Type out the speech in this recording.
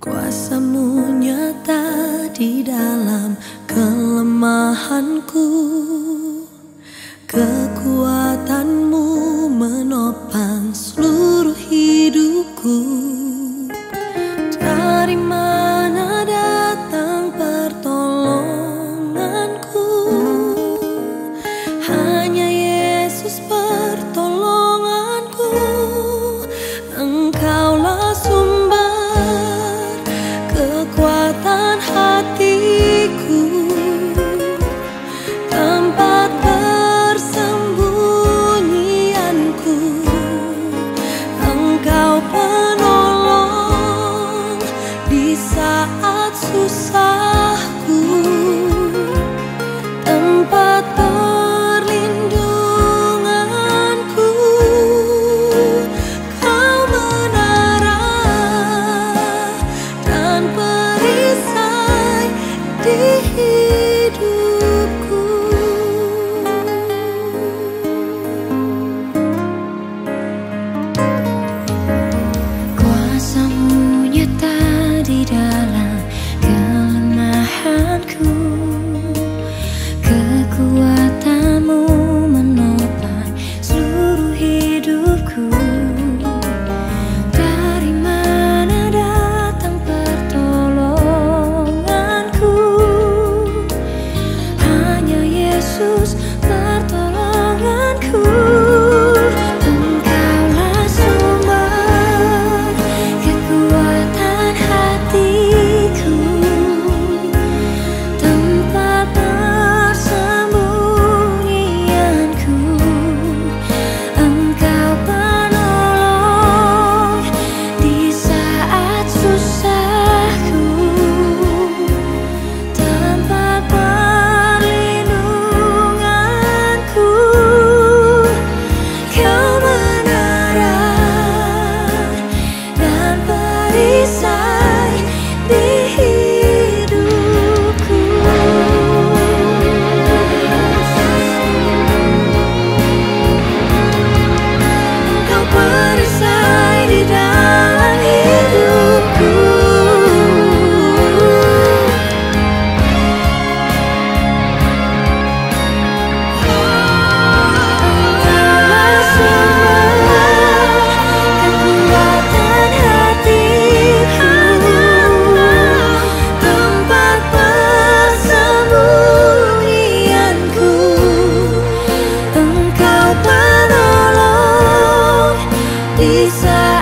Kuasamu nyata di dalam kelemahanku. Kekuatanmu menopang seluruh hidupku. Dari mana datang pertolonganku? Hanya News. pensar.